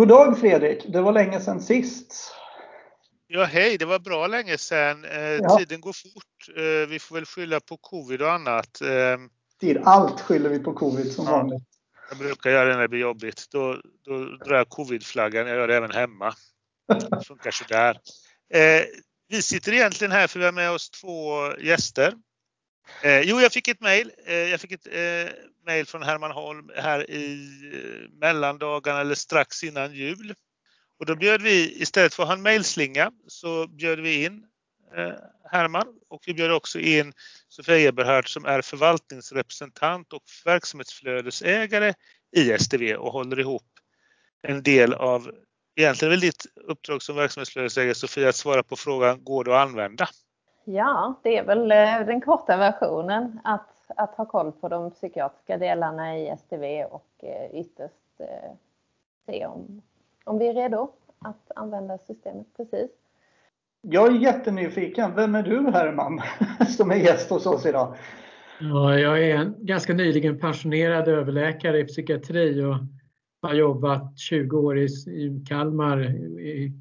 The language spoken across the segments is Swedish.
God dag Fredrik! Det var länge sedan sist. Ja, hej, det var bra länge sedan. Eh, ja. Tiden går fort. Eh, vi får väl skylla på covid och annat. Eh. Allt skyller vi på covid som ja, vanligt. Jag brukar göra det när det blir jobbigt. Då, då drar jag covidflaggan. Jag gör det även hemma. Det funkar sådär. Eh, vi sitter egentligen här för vi har med oss två gäster. Eh, jo, jag fick ett mejl. Eh, jag fick ett eh, mejl från Herman Holm här i eh, mellandagarna eller strax innan jul. Och då bjöd vi, istället för att ha en mejlslinga, så bjöd vi in eh, Herman och vi bjöd också in Sofia Eberhardt som är förvaltningsrepresentant och verksamhetsflödesägare i STV och håller ihop en del av, egentligen väl ditt uppdrag som verksamhetsflödesägare Sofia, att svara på frågan, går det att använda? Ja, det är väl eh, den korta versionen att, att ha koll på de psykiatriska delarna i STV och eh, ytterst eh, se om, om vi är redo att använda systemet precis. Jag är jättenyfiken. Vem är du Herman som är gäst hos oss idag? Ja, jag är en ganska nyligen pensionerad överläkare i psykiatri och har jobbat 20 år i, i Kalmar i,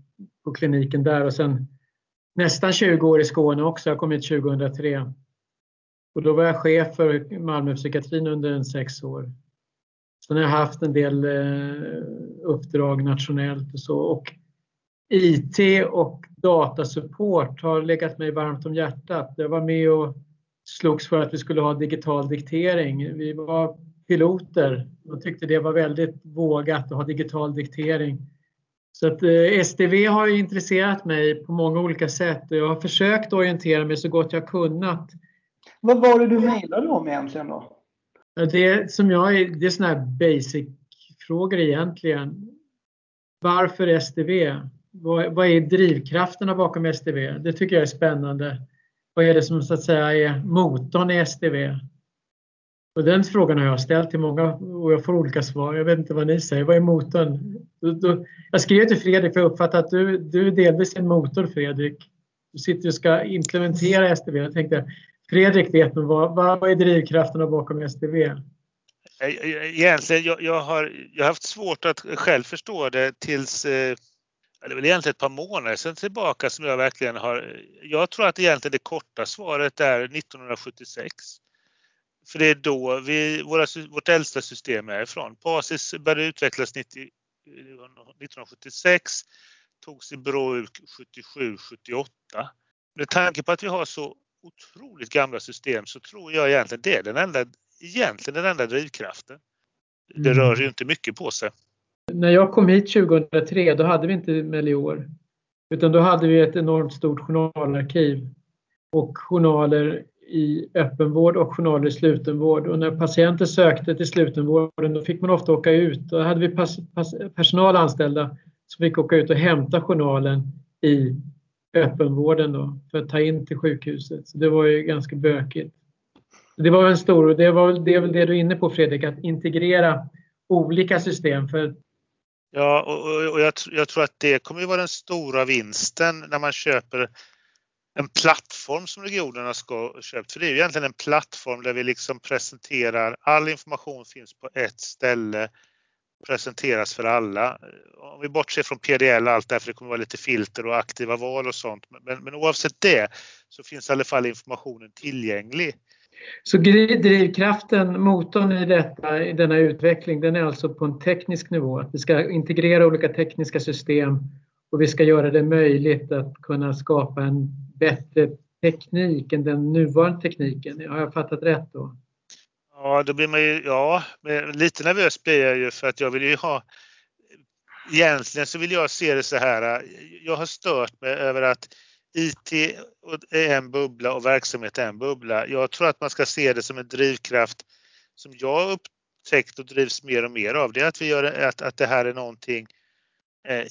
på kliniken där och sen nästan 20 år i Skåne också. Jag kom hit 2003. Och då var jag chef för Malmöpsykiatrin under en sex år. Sen har jag haft en del eh, uppdrag nationellt och så. Och IT och datasupport har legat mig varmt om hjärtat. Jag var med och slogs för att vi skulle ha digital diktering. Vi var piloter och tyckte det var väldigt vågat att ha digital diktering. Så att eh, STV har intresserat mig på många olika sätt och jag har försökt orientera mig så gott jag kunnat. Vad var det du mejlade om egentligen då? Det, som jag, det är sådana här basic-frågor egentligen. Varför STV? Vad, vad är drivkrafterna bakom STV? Det tycker jag är spännande. Vad är det som så att säga är motorn i STV? Och den frågan har jag ställt till många och jag får olika svar. Jag vet inte vad ni säger. Vad är motorn? Du, du, jag skrev till Fredrik för jag uppfattar att du, du är delvis en motor Fredrik. Du sitter och ska implementera STV. Jag tänkte Fredrik vet nog vad, vad är drivkrafterna bakom STV? Eh, eh, egentligen, jag, jag, har, jag har haft svårt att själv förstå det tills eh, det är väl egentligen ett par månader sedan tillbaka som jag verkligen har... Jag tror att egentligen det korta svaret är 1976. För det är då vi, våra, vårt äldsta system är ifrån. Basis började utvecklas 90, 1976, togs i bruk 77-78. Med tanke på att vi har så otroligt gamla system så tror jag egentligen det är den enda, egentligen den enda drivkraften. Det rör ju inte mycket på sig. När jag kom hit 2003 då hade vi inte Melior. Utan då hade vi ett enormt stort journalarkiv och journaler i öppenvård och journaler i slutenvård. Och när patienter sökte till slutenvården då fick man ofta åka ut. Då hade vi personal anställda som fick åka ut och hämta journalen i öppenvården då, för att ta in till sjukhuset. Så det var ju ganska bökigt. Det var en stor, det var det, är väl det du är inne på Fredrik, att integrera olika system. För Ja, och, och jag, jag, tror att det kommer ju vara den stora vinsten när man köper en plattform som regionerna ska ha köpt. För det är ju egentligen en plattform där vi liksom presenterar, all information finns på ett ställe, presenteras för alla. Om vi bortser från PDL och allt det för det kommer vara lite filter och aktiva val och sånt. Men, men oavsett det så finns i alla fall informationen tillgänglig. Så drivkraften, motorn i, detta, i denna utveckling, den är alltså på en teknisk nivå. Att vi ska integrera olika tekniska system och vi ska göra det möjligt att kunna skapa en bättre teknik än den nuvarande tekniken. Har jag fattat rätt då? Ja, då blir man ju, ja, lite nervös blir jag ju för att jag vill ju ha Egentligen så vill jag se det så här. Jag har stört mig över att IT är en bubbla och verksamhet är en bubbla. Jag tror att man ska se det som en drivkraft som jag upptäckt och drivs mer och mer av. Det är att, vi gör, att, att det här är någonting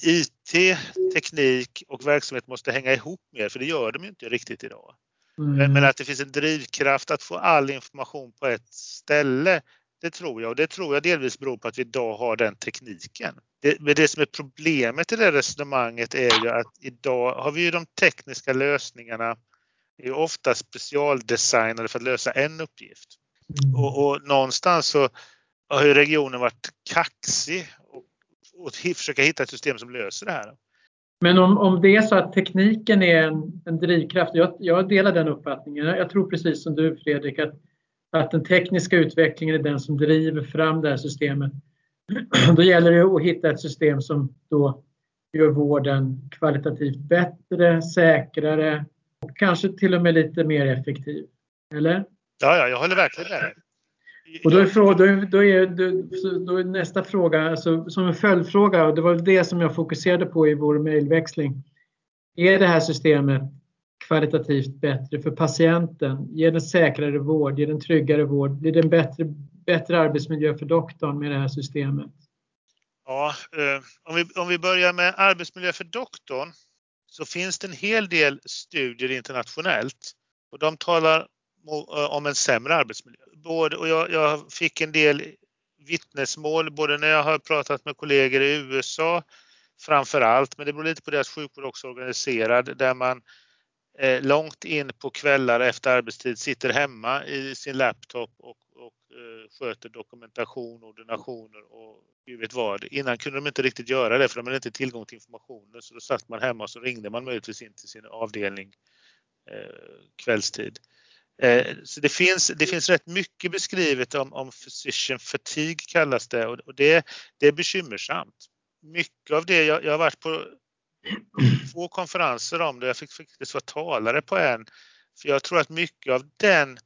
IT, teknik och verksamhet måste hänga ihop mer för det gör de inte riktigt idag. Mm. Men att det finns en drivkraft att få all information på ett ställe det tror jag och det tror jag delvis beror på att vi idag har den tekniken. Det, men det som är problemet i det resonemanget är ju att idag har vi ju de tekniska lösningarna är ofta specialdesignade för att lösa en uppgift. Mm. Och, och någonstans så har ju regionen varit kaxig och, och försöka hitta ett system som löser det här. Men om, om det är så att tekniken är en, en drivkraft, jag, jag delar den uppfattningen. Jag tror precis som du Fredrik att, att den tekniska utvecklingen är den som driver fram det här systemet. Då gäller det att hitta ett system som då gör vården kvalitativt bättre, säkrare och kanske till och med lite mer effektiv. Eller? Ja, ja jag håller verkligen med. Och då är, fråga, då, är, då, är, då är, nästa fråga, alltså, som en följdfråga, och det var det som jag fokuserade på i vår mejlväxling. Är det här systemet kvalitativt bättre för patienten? Ger den säkrare vård? Ger den tryggare vård? Blir det en bättre, bättre arbetsmiljö för doktorn med det här systemet? Ja, eh, om, vi, om vi börjar med arbetsmiljö för doktorn så finns det en hel del studier internationellt och de talar Eh, om en sämre arbetsmiljö. Både, och jag, jag fick en del vittnesmål både när jag har pratat med kollegor i USA framför allt, men det beror lite på deras sjukvård också organiserad, där man eh, långt in på kvällar efter arbetstid sitter hemma i sin laptop och, och eh, sköter dokumentation, ordinationer och gud vet vad. Innan kunde de inte riktigt göra det för de hade inte tillgång till informationen så då satt man hemma och så ringde man möjligtvis in till sin avdelning eh, kvällstid. Eh, så det finns, det finns rätt mycket beskrivet om, om physician fatigue kallas det och det, det är bekymmersamt. Mycket av det, jag, jag har varit på två konferenser om det, jag fick faktiskt vara talare på en. För jag tror att mycket av den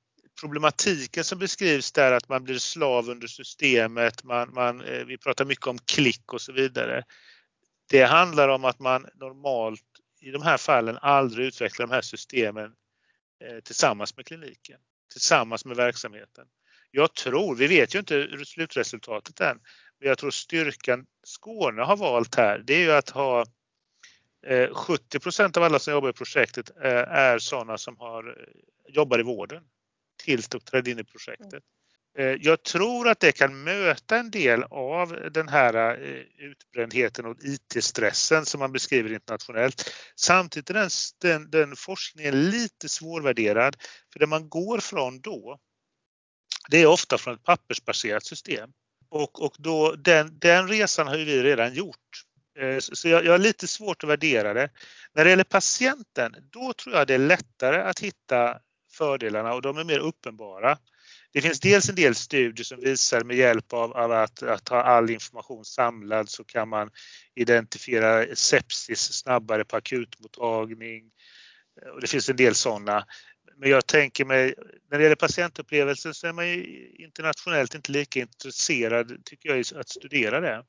problematiken som beskrivs där att man blir slav under systemet, man, man, eh, vi pratar mycket om klick och så vidare. Det handlar om att man normalt i de här fallen aldrig utvecklar de här systemen Eh, tillsammans med kliniken, tillsammans med verksamheten. Jag tror, vi vet ju inte slutresultatet än, men jag tror styrkan Skåne har valt här, det är ju att ha eh, 70 av alla som jobbar i projektet eh, är sådana som har, jobbar i vården tills de trädde in i projektet. Mm. Eh, jag tror att det kan möta en del av den här eh, utbrändheten och IT-stressen som man beskriver internationellt. Samtidigt är den, den, den forskningen lite svårvärderad för det man går från då det är ofta från ett pappersbaserat system. Och, och då, den, den resan har vi redan gjort. Eh, så jag, jag har lite svårt att värdera det. När det gäller patienten, då tror jag det är lättare att hitta fördelarna och de är mer uppenbara. Det finns dels en del studier som visar med hjälp av, av att, att, ha all information samlad så kan man identifiera sepsis snabbare på akutmottagning. Och det finns en del sådana. Men jag tänker mig, när det gäller patientupplevelsen så är man ju internationellt inte lika intresserad, tycker jag, att studera det.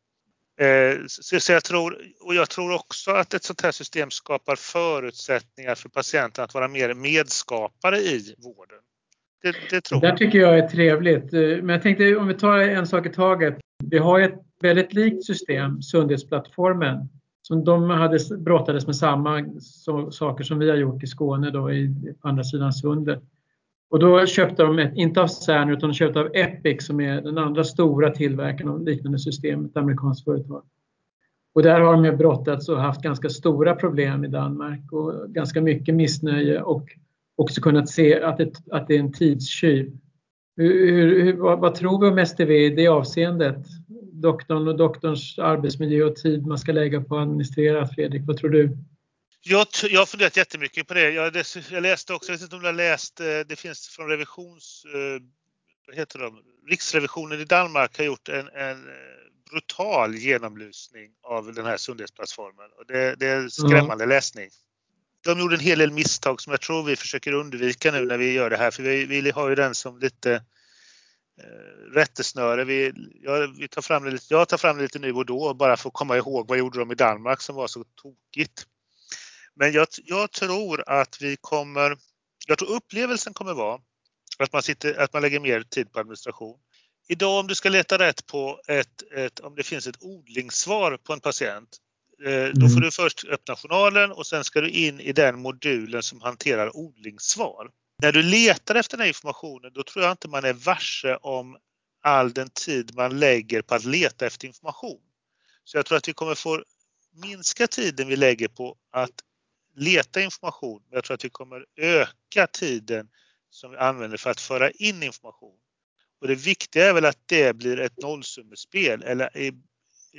Eh, så, så jag tror, och jag tror också att ett sånt här system skapar förutsättningar för patienten att vara mer medskapare i vården. Det, det tror jag. Det tycker jag är trevligt. Men jag tänkte om vi tar en sak i taget. Vi har ett väldigt likt system, Sundhetsplattformen, som de hade brottades med samma saker som vi har gjort i Skåne då, i, på andra sidan sundet. Och då köpte de, ett, inte av Cerner utan de köpte av Epic som är den andra stora tillverkaren av liknande system, ett amerikanskt företag. Och där har de brottats och haft ganska stora problem i Danmark och ganska mycket missnöje och också kunnat se att det, att det är en tidstjuv. Hur, hur, vad, vad, tror vi om STV i det avseendet? Doktorn och doktorns arbetsmiljö och tid man ska lägga på att administrera. Fredrik, vad tror du? Jag, jag har funderat jättemycket på det. Jag, jag läste också, jag vet inte om du har läst, eh, det finns från revisions... Eh, vad heter de? Riksrevisionen i Danmark har gjort en, en eh, brutal genomlysning av den här sundhetsplattformen. Och det, det är skrämmande mm. läsning de gjorde en hel del misstag som jag tror vi försöker undvika nu när vi gör det här. För vi, vi har ju den som lite eh, rättesnöre. Vi, jag, vi tar fram lite, jag tar fram det lite nu och då bara för att komma ihåg vad gjorde de i Danmark som var så tokigt. Men jag, jag tror att vi kommer, jag tror upplevelsen kommer vara att man, sitter, att man lägger mer tid på administration. Idag om du ska leta rätt på ett, ett, om det finns ett odlingssvar på en patient då får mm. du först öppna journalen och sen ska du in i den modulen som hanterar odlingssvar. När du letar efter den här informationen då tror jag inte man är varse om all den tid man lägger på att leta efter information. Så jag tror att vi kommer få minska tiden vi lägger på att leta information. Men jag tror att vi kommer öka tiden som vi använder för att föra in information. Och det viktiga är väl att det blir ett nollsummespel eller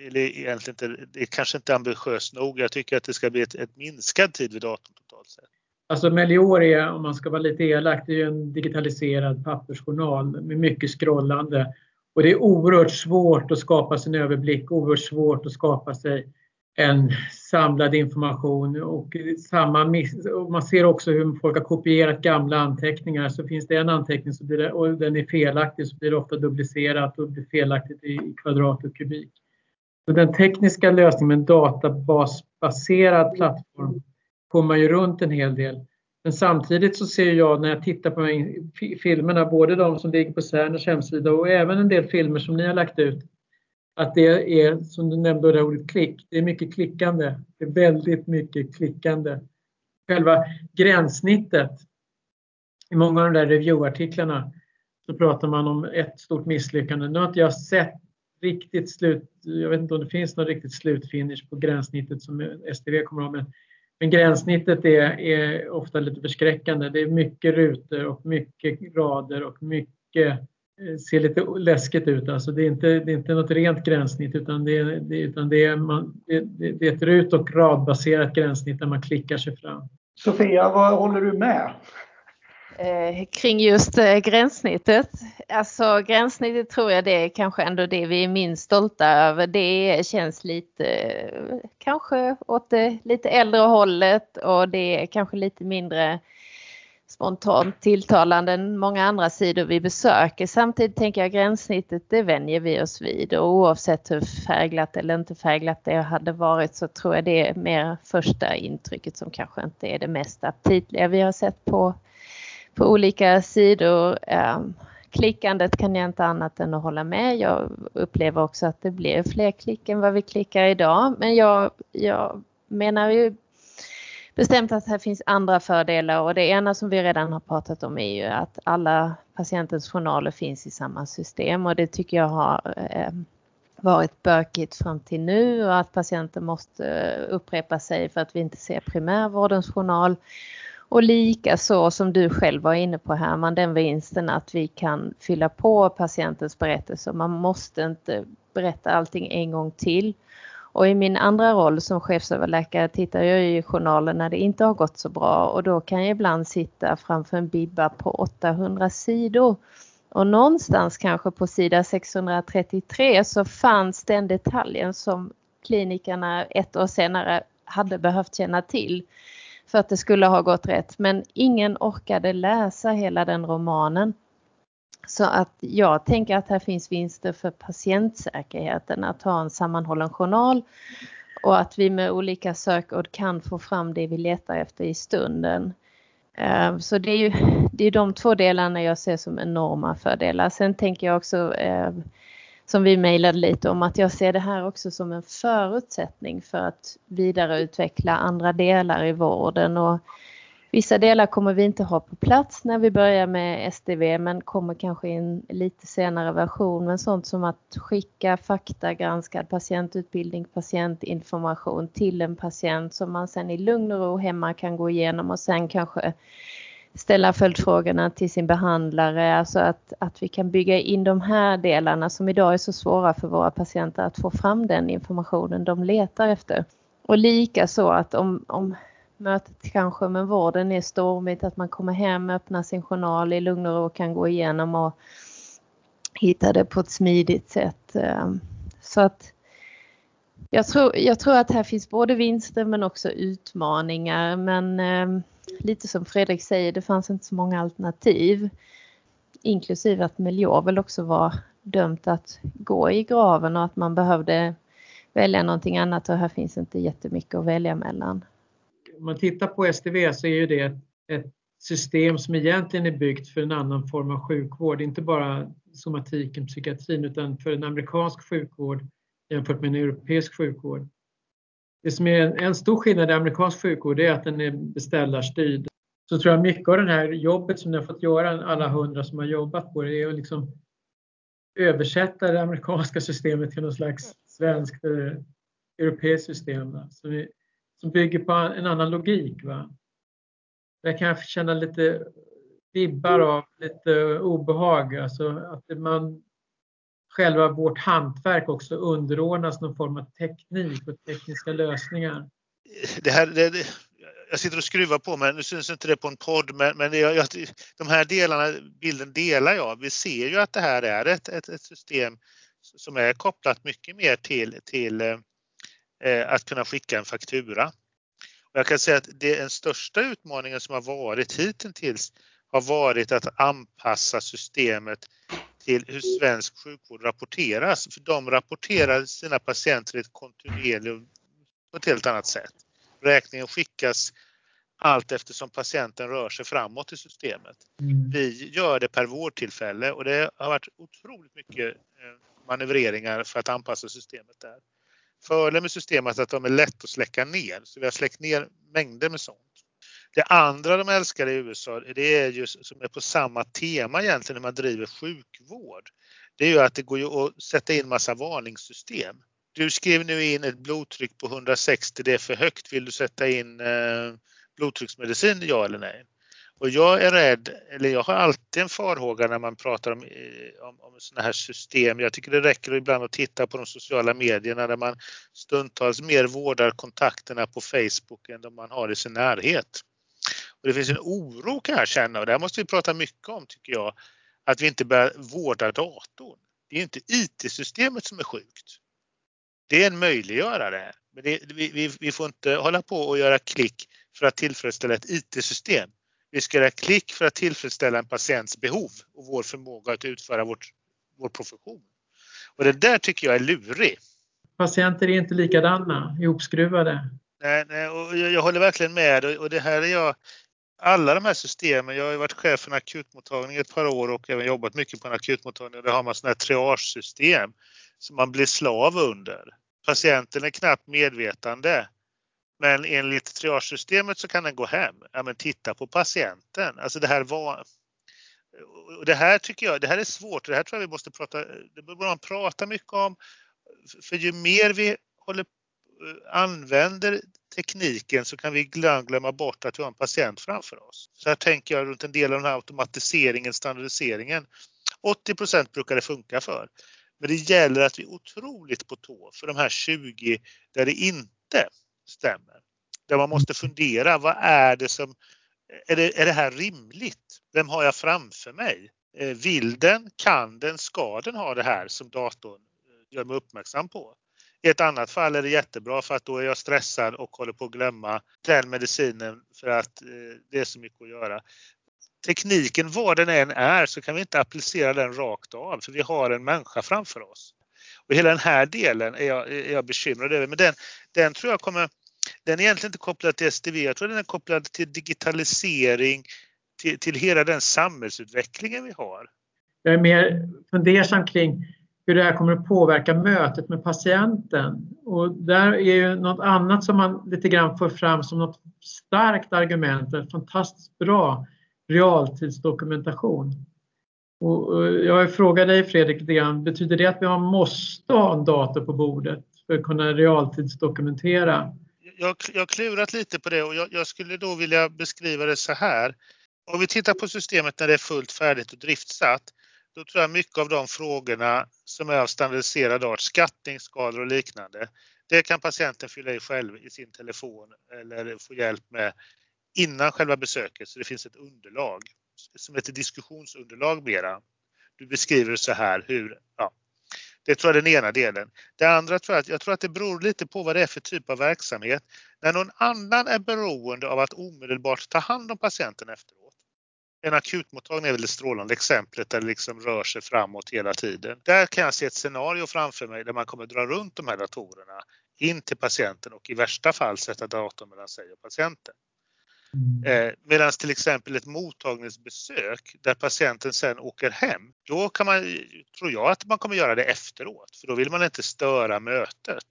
eller egentligen inte, det är kanske inte ambitiöst nog. Jag tycker att det ska bli ett, ett minskad tid vid datorn totalt sett. Alltså Melior är, om man ska vara lite elak, det är en digitaliserad pappersjournal med mycket scrollande. Och det är oerhört svårt att skapa sig en överblick, oerhört svårt att skapa sig en samlad information. Och samma, man ser också hur folk har kopierat gamla anteckningar. Så finns det en anteckning så blir det, och den är felaktig så blir det ofta duplicerat och blir felaktigt i kvadrat och kubik. Så den tekniska lösningen med en databasbaserad plattform kommer man ju runt en hel del. Men samtidigt så ser jag när jag tittar på filmerna, både de som ligger på Cerners hemsida och även en del filmer som ni har lagt ut, att det är, som du nämnde, det ordet klick, det är mycket klickande. Det är väldigt mycket klickande. Själva gränssnittet, i många av de där reviewartiklarna så pratar man om ett stort misslyckande. Nu har inte jag sett riktigt slut, jag vet inte om det finns någon riktigt slutfinish på gränssnittet som STV kommer att ha, men men gränssnittet är, är, ofta lite förskräckande. Det är mycket rutor och mycket rader och mycket eh, ser lite läskigt ut. Alltså det, är inte, det är inte något rent gränssnitt utan det är, det, utan det är, man, det, det är ett rut och radbaserat gränssnitt där man klickar sig fram. Sofia, vad håller du med? Eh, kring just eh, gränssnittet. Alltså gränssnittet tror jag det är kanske ändå det vi är minst stolta över. Det känns lite kanske åt det lite äldre hållet och det är kanske lite mindre spontant tilltalande än många andra sidor vi besöker. Samtidigt tänker jag gränssnittet det vänjer vi oss vid och oavsett hur färgglatt eller inte färgglatt det hade varit så tror jag det är mer första intrycket som kanske inte är det mest aptitliga vi har sett på på olika sidor. Ehm, klickandet kan jag inte annat än att hålla med. Jag upplever också att det blir fler klick än vad vi klickar idag. Men jag, jag menar ju bestämt att här finns andra fördelar och det ena som vi redan har pratat om är ju att alla patientens journaler finns i samma system och det tycker jag har ehm, varit bökigt fram till nu och att patienten måste eh, upprepa sig för att vi inte ser primärvårdens journal. Och lika så som du själv var inne på Herman, den vinsten att vi kan fylla på patientens berättelse. Man måste inte berätta allting en gång till. Och i min andra roll som chefsöverläkare tittar jag i journalen när det inte har gått så bra och då kan jag ibland sitta framför en bibba på 800 sidor. Och någonstans kanske på sida 633 så fanns den detaljen som klinikerna ett år senare hade behövt känna till för att det skulle ha gått rätt. Men ingen orkade läsa hela den romanen. Så att jag tänker att här finns vinster för patientsäkerheten att ha en sammanhållen journal och att vi med olika sökord kan få fram det vi letar efter i stunden. Eh, så det är ju det är de två delarna jag ser som enorma fördelar. Sen tänker jag också eh, som vi mejlade lite om att jag ser det här också som en förutsättning för att vidareutveckla andra delar i vården. Och vissa delar kommer vi inte ha på plats när vi börjar med SDV men kommer kanske i en lite senare version. Men sånt som att skicka faktagranskad patientutbildning, patientinformation till en patient som man sen i lugn och ro hemma kan gå igenom och sen kanske ställa följdfrågorna till sin behandlare, alltså att, att vi kan bygga in de här delarna som idag är så svåra för våra patienter att få fram den informationen de letar efter. Och lika så att om, om mötet kanske med vården är stormigt, att man kommer hem, öppnar sin journal i lugn och ro och kan gå igenom och hitta det på ett smidigt sätt. Eh, så att jag tror, jag tror att här finns både vinster men också utmaningar men eh, lite som Fredrik säger, det fanns inte så många alternativ. Inklusive att Melior väl också var dömt att gå i graven och att man behövde välja någonting annat och här finns inte jättemycket att välja mellan. Om man tittar på STV så är ju det ett system som egentligen är byggt för en annan form av sjukvård, inte bara somatiken, psykiatrin, utan för en amerikansk sjukvård jämfört med en europeisk sjukvård. Det som är en stor skillnad i amerikansk sjukvård är att den är beställarstyrd. Så tror jag mycket av det här jobbet som ni har fått göra, alla hundra som har jobbat på det, är att liksom översätta det amerikanska systemet till något slags svenskt eller eh, europeiskt system va? Som, som bygger på en annan logik. Va? Där kan jag känna lite vibbar av lite obehag, alltså att man själva vårt hantverk också underordnas någon form av teknik och tekniska lösningar? Det här, det, jag sitter och skruvar på mig, nu syns inte det på en podd, men, men det, jag, de här delarna, bilden delar jag. Vi ser ju att det här är ett, ett, ett system som är kopplat mycket mer till, till eh, att kunna skicka en faktura. Och jag kan säga att det, den största utmaningen som har varit hittills har varit att anpassa systemet till hur svensk sjukvård rapporteras. För de rapporterar sina patienter kontinuerligt på ett helt annat sätt. Räkningen skickas allt eftersom patienten rör sig framåt i systemet. Mm. Vi gör det per vårdtillfälle och det har varit otroligt mycket eh, manövreringar för att anpassa systemet där. Fördelen med systemet är att de är lätt att släcka ner, så vi har släckt ner mängder med sånt. Det andra de älskar i USA, det är ju som är på samma tema egentligen när man driver sjukvård. Det är ju att det går ju att sätta in massa varningssystem. Du skrev nu in ett blodtryck på 160, det är för högt. Vill du sätta in eh, blodtrycksmedicin, ja eller nej? Och jag är rädd, eller jag har alltid en farhåga när man pratar om, eh, om, om sådana här system. Jag tycker det räcker ibland att titta på de sociala medierna där man stundtals mer vårdar kontakterna på Facebook än de man har i sin närhet. Och det finns en oro kan jag känna och det här måste vi prata mycket om tycker jag. Att vi inte börjar vårda datorn. Det är inte IT-systemet som är sjukt. Det är en möjliggörare. Men det, vi, vi, vi, får inte hålla på och göra klick för att tillfredsställa ett IT-system. Vi ska göra klick för att tillfredsställa en patients behov och vår förmåga att utföra vårt, vår profession. Och det där tycker jag är lurig. Patienter är inte likadana, ihopskruvade. Nej, nej och jag, jag håller verkligen med och det här är jag alla de här systemen, jag har varit chef för en akutmottagning ett par år och även jobbat mycket på en akutmottagning och där har man sådana här triagesystem som man blir slav under. Patienten är knappt medvetande men enligt triagesystemet så kan den gå hem. Ja, men titta på patienten. Alltså det här var... Det här tycker jag, det här är svårt. Det här tror jag vi måste prata, det bör man prata mycket om. För ju mer vi håller, eh, använder tekniken så kan vi glömma bort att vi har en patient framför oss. Så här tänker jag runt en del av den här automatiseringen, standardiseringen. 80% brukar det funka för. Men det gäller att vi är otroligt på tå för de här 20 där det inte stämmer. Där man måste fundera, vad är det som, är det, är det här rimligt? Vem har jag framför mig? Eh, vill den, kan den, ska den ha det här som datorn eh, gör mig uppmärksam på? I ett annat fall är det jättebra för att då är jag stressad och håller på att glömma den medicinen för att eh, det är så mycket att göra. Tekniken vad den än är så kan vi inte applicera den rakt av för vi har en människa framför oss. Och hela den här delen är jag, är jag bekymrad över. Men den, den tror jag kommer, den är egentligen inte kopplad till STV, jag tror den är kopplad till digitalisering, till, till hela den samhällsutvecklingen vi har. Jag är mer fundersam kring hur det här kommer att påverka mötet med patienten. Och där är ju något annat som man lite grann får fram som något starkt argument, en fantastiskt bra realtidsdokumentation. Och jag frågar dig Fredrik, betyder det att vi måste ha en dator på bordet för att kunna realtidsdokumentera? Jag, jag har klurat lite på det och jag, jag, skulle då vilja beskriva det så här. Om vi tittar på systemet när det är fullt färdigt och driftsatt, då tror jag mycket av de frågorna som är av standardiserad art, skattningsskador och liknande, det kan patienten fylla i själv i sin telefon eller få hjälp med innan själva besöket så det finns ett underlag som heter diskussionsunderlag mera. Du beskriver så här hur, ja, det tror jag är den ena delen. Det andra tror jag att, jag tror att det beror lite på vad det är för typ av verksamhet. När någon annan är beroende av att omedelbart ta hand om patienten efteråt. En akutmottagning är väl det strålande exemplet där det liksom rör sig framåt hela tiden. Där kan jag se ett scenario framför mig där man kommer dra runt de här datorerna in till patienten och i värsta fall sätta datorn mellan sig och patienten. Mm. Eh, Medan till exempel ett mottagningsbesök där patienten sen åker hem, då kan man, tror jag att man kommer göra det efteråt för då vill man inte störa mötet.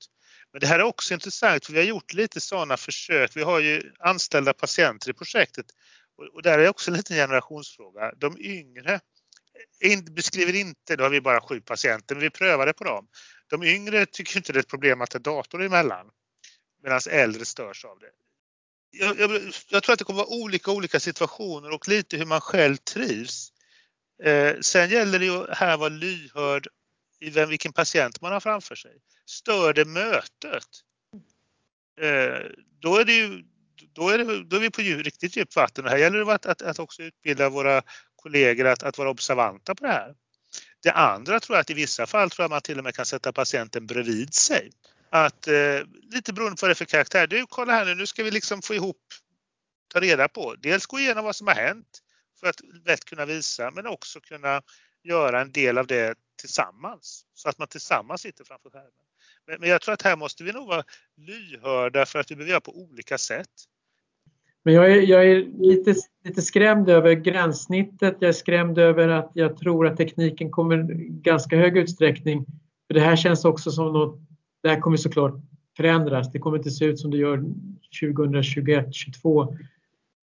Men det här är också intressant för vi har gjort lite sådana försök. Vi har ju anställda patienter i projektet och där är också en liten generationsfråga. De yngre beskriver inte, då har vi bara sju patienter, men vi prövade på dem. De yngre tycker inte det är ett problem att det är dator emellan medan äldre störs av det jag, jag, jag, tror att det kommer vara olika olika situationer och lite hur man själv trivs. Eh, sen gäller det ju här att vara lyhörd i vem, vilken patient man har framför sig. Stör det mötet, eh, då är, det ju, då, är det, då är vi på djup, riktigt djupt vatten. Och här gäller det att, att, att också utbilda våra kollegor att, att vara observanta på det här. Det andra tror jag att i vissa fall tror jag man till och med kan sätta patienten bredvid sig. Att, eh, lite beroende på vad det är för karaktär. Du, kolla här nu, nu ska vi liksom få ihop, ta reda på, dels gå igenom vad som har hänt för att lätt kunna visa, men också kunna göra en del av det tillsammans. Så att man tillsammans sitter framför skärmen. Men, men jag tror att här måste vi nog vara lyhörda för att vi behöver göra på olika sätt. Men jag är, jag är lite, lite skrämd över gränssnittet. Jag är skrämd över att jag tror att tekniken kommer i ganska hög utsträckning. För det här känns också som något, det här kommer såklart förändras. Det kommer inte se ut som det gör 2021, 2022.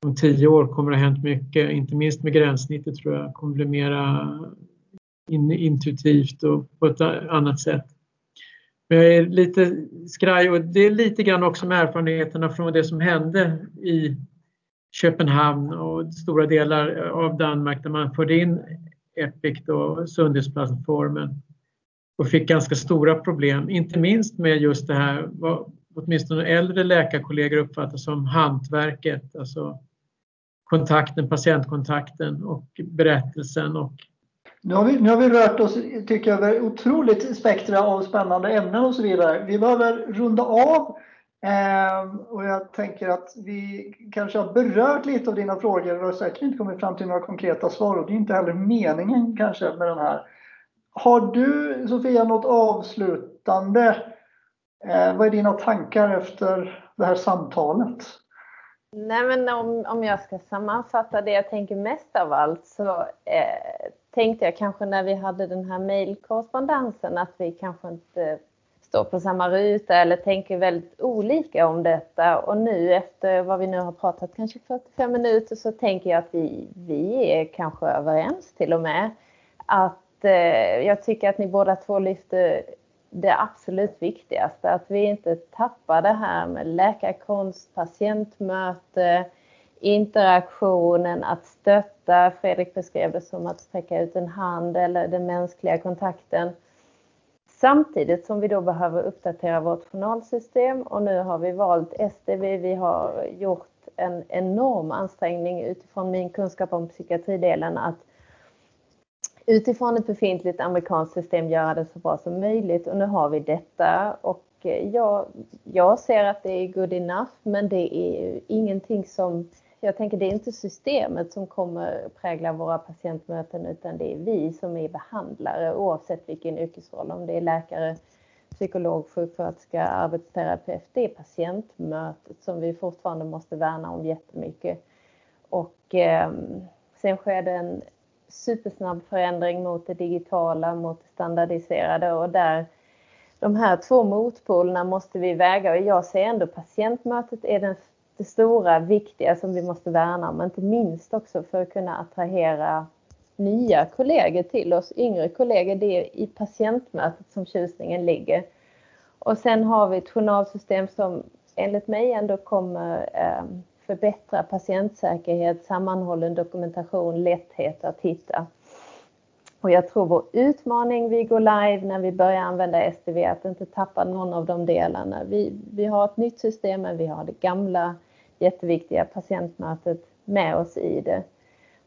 Om tio år kommer det ha hänt mycket, inte minst med gränssnittet tror jag Det kommer bli mera in, intuitivt och på ett annat sätt. Men jag är lite skraj och det är lite grann också med erfarenheterna från det som hände i Köpenhamn och stora delar eh, av Danmark där man förde in Epic och sundhetsplattformen och fick ganska stora problem, inte minst med just det här vad åtminstone äldre läkarkollegor uppfattar som hantverket, alltså kontakten, patientkontakten och berättelsen och nu har, vi, nu har vi rört oss, tycker jag, över otroligt spektra av spännande ämnen och så vidare. Vi behöver runda av Ehm, och jag tänker att vi kanske har berört lite av dina frågor och säkert inte kommit fram till några konkreta svar och det är inte heller meningen kanske med den här. Har du Sofia något avslutande? Ehm, vad är dina tankar efter det här samtalet? Nej men om, om jag ska sammanfatta det jag tänker mest av allt så eh, tänkte jag kanske när vi hade den här mejlkorrespondensen att vi kanske inte står på samma ruta eller tänker väldigt olika om detta. Och nu efter vad vi nu har pratat, kanske 45 minuter, så tänker jag att vi, vi är kanske överens till och med. Att eh, jag tycker att ni båda två lyfter det absolut viktigaste, att vi inte tappar det här med läkarkonst, patientmöte, interaktionen, att stötta. Fredrik beskrev det som att sträcka ut en hand eller den mänskliga kontakten. Samtidigt som vi då behöver uppdatera vårt journalsystem och nu har vi valt SDV. Vi har gjort en enorm ansträngning utifrån min kunskap om psykiatridelen att utifrån ett befintligt amerikanskt system göra det så bra som möjligt och nu har vi detta och eh, jag, jag ser att det är good enough men det är ingenting som jag tänker det är inte systemet som kommer prägla våra patientmöten utan det är vi som är behandlare oavsett vilken yrkesroll, om det är läkare, psykolog, sjuksköterska, arbetsterapeut. Det är patientmötet som vi fortfarande måste värna om jättemycket. Och eh, sen sker det en supersnabb förändring mot det digitala, mot det standardiserade och där de här två motpolerna måste vi väga och jag ser ändå patientmötet är den det stora, viktiga som vi måste värna om, inte minst också för att kunna attrahera nya kollegor till oss, yngre kollegor. Det är i patientmötet som tjusningen ligger. Och sen har vi ett journalsystem som enligt mig ändå kommer eh, förbättra patientsäkerhet, sammanhållen dokumentation, lätthet att hitta. Och jag tror vår utmaning vi går live när vi börjar använda STV att inte tappa någon av de delarna. Vi, vi har ett nytt system men vi har det gamla jätteviktiga patientmötet med oss i det.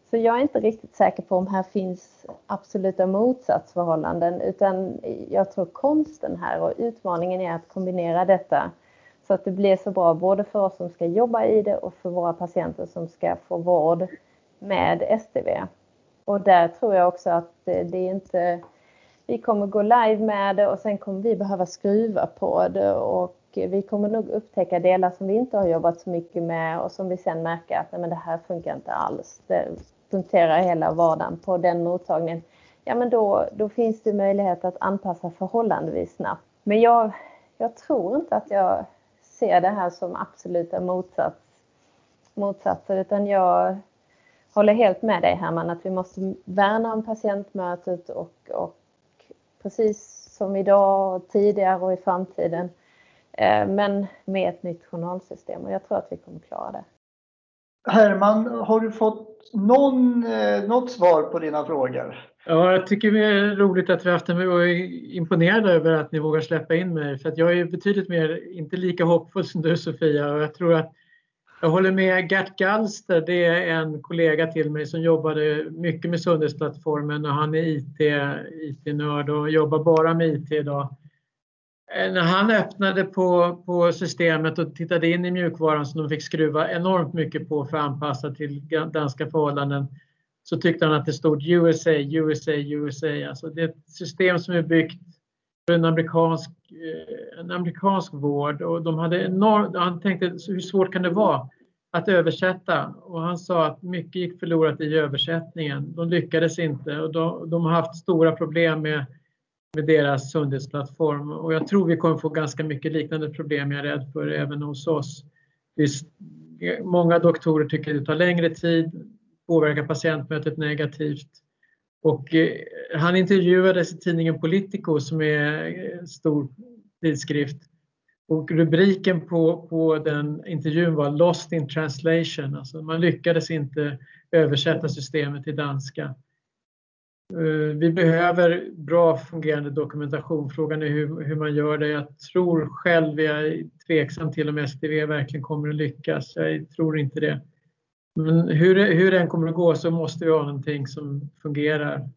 Så jag är inte riktigt säker på om här finns absoluta motsatsförhållanden utan jag tror konsten här och utmaningen är att kombinera detta så att det blir så bra både för oss som ska jobba i det och för våra patienter som ska få vård med STV. Och där tror jag också att det är inte vi kommer gå live med det och sen kommer vi behöva skruva på det och Eh, vi kommer nog upptäcka delar som vi inte har jobbat så mycket med och som vi sen märker att nej, men det här funkar inte alls. Det punkterar hela vardagen på den mottagningen. Ja, men då, då finns det möjlighet att anpassa förhållandevis snabbt. Men jag, jag tror inte att jag ser det här som absoluta motsats, motsatser utan jag håller helt med dig Herman att vi måste värna om patientmötet och, och precis som idag, tidigare och i framtiden men med ett nytt journalsystem och jag tror att vi kommer klara det. Herman, har du fått någon, eh, något svar på dina frågor? Ja, jag tycker det är roligt att vi haft en och är imponerad över att ni vågar släppa in mig. För att jag är betydligt mer, inte lika hoppfull som du Sofia. Och jag tror att jag håller med Gert Galster, det är en kollega till mig som jobbade mycket med sundhetsplattformen och han är IT, IT-nörd och jobbar bara med IT idag. Eh, när han öppnade på, på systemet och tittade in i mjukvaran som de fick skruva enormt mycket på för att anpassa till danska förhållanden så tyckte han att det stod USA, USA, USA. Alltså det är ett system som är byggt för en amerikansk, eh, en amerikansk vård och de hade enormt, han tänkte hur svårt kan det vara att översätta och han sa att mycket gick förlorat i översättningen. De lyckades inte och de, de har haft stora problem med, med deras sundhetsplattform och jag tror vi kommer få ganska mycket liknande problem jag är rädd för även hos oss. Många doktorer tycker det tar längre tid, påverkar patientmötet negativt. Och eh, han intervjuades i tidningen Politico som är en stor tidskrift. Och rubriken på, på den intervjun var Lost in translation, alltså man lyckades inte översätta systemet till danska. Eh, vi behöver bra fungerande dokumentation. Frågan är hur, hur man gör det. Jag tror själv, jag är tveksam till om STV verkligen kommer att lyckas. Jag tror inte det. Men hur, hur den kommer att gå så måste vi ha någonting som fungerar.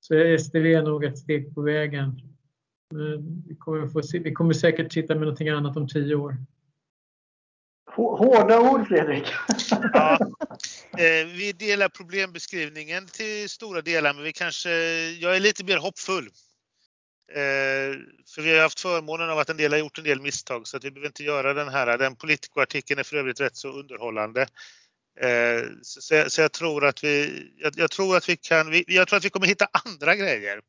Så STV är nog ett steg på vägen. Vi kommer, få se, vi kommer säkert sitta med någonting annat om tio år. Hårda ord Fredrik. Ja, eh, vi delar problembeskrivningen till stora delar men vi kanske, jag är lite mer hoppfull. Eh, för vi har haft förmånen av att en del har gjort en del misstag så att vi behöver inte göra den här. Den politikoartikeln är för övrigt rätt så underhållande. Eh, så, så jag tror att vi, jag, jag, tror att vi kan, jag tror att vi kommer hitta andra grejer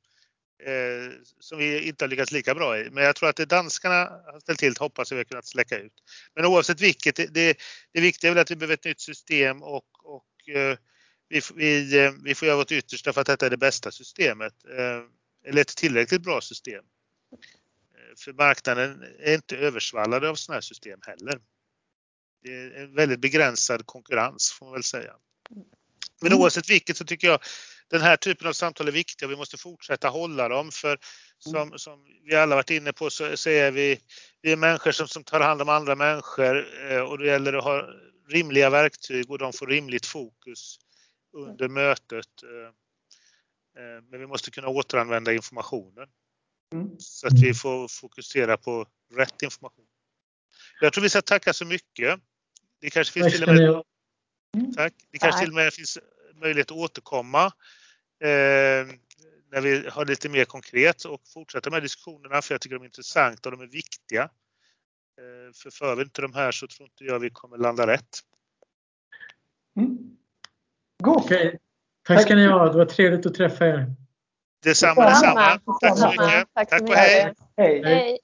eh, som vi inte har lyckats lika bra i. Men jag tror att det danskarna har ställt till hoppas vi har kunnat släcka ut. Men oavsett vilket, det, det, det viktiga är väl att vi behöver ett nytt system och, och eh, vi, vi, vi får göra vårt yttersta för att detta är det bästa systemet. Eh, eller ett tillräckligt bra system. Eh, för marknaden är inte översvallad av sådana här system heller. Det är en väldigt begränsad konkurrens får man väl säga. Men mm. oavsett vilket så tycker jag den här typen av samtal är viktiga och vi måste fortsätta hålla dem för som, som vi alla varit inne på så, så är vi, vi är människor som, som tar hand om andra människor eh, och det gäller att ha rimliga verktyg och de får rimligt fokus under mötet. Eh, men vi måste kunna återanvända informationen. Mm. Så att vi får fokusera på rätt information. Jag tror vi ska tacka så mycket. Det kanske finns till och med, tack. Det kanske till och med finns möjlighet att återkomma eh, när vi har lite mer konkret och fortsätta med diskussionerna för jag tycker de är intressanta och de är viktiga. Eh, för för vi inte de här så tror inte jag vi kommer landa rätt. Mm. God. Okay. Tack ska ni ha. Det var trevligt att träffa er. Detsamma, detsamma. Tack så mycket. Tack, Tack och hej. hej. hej.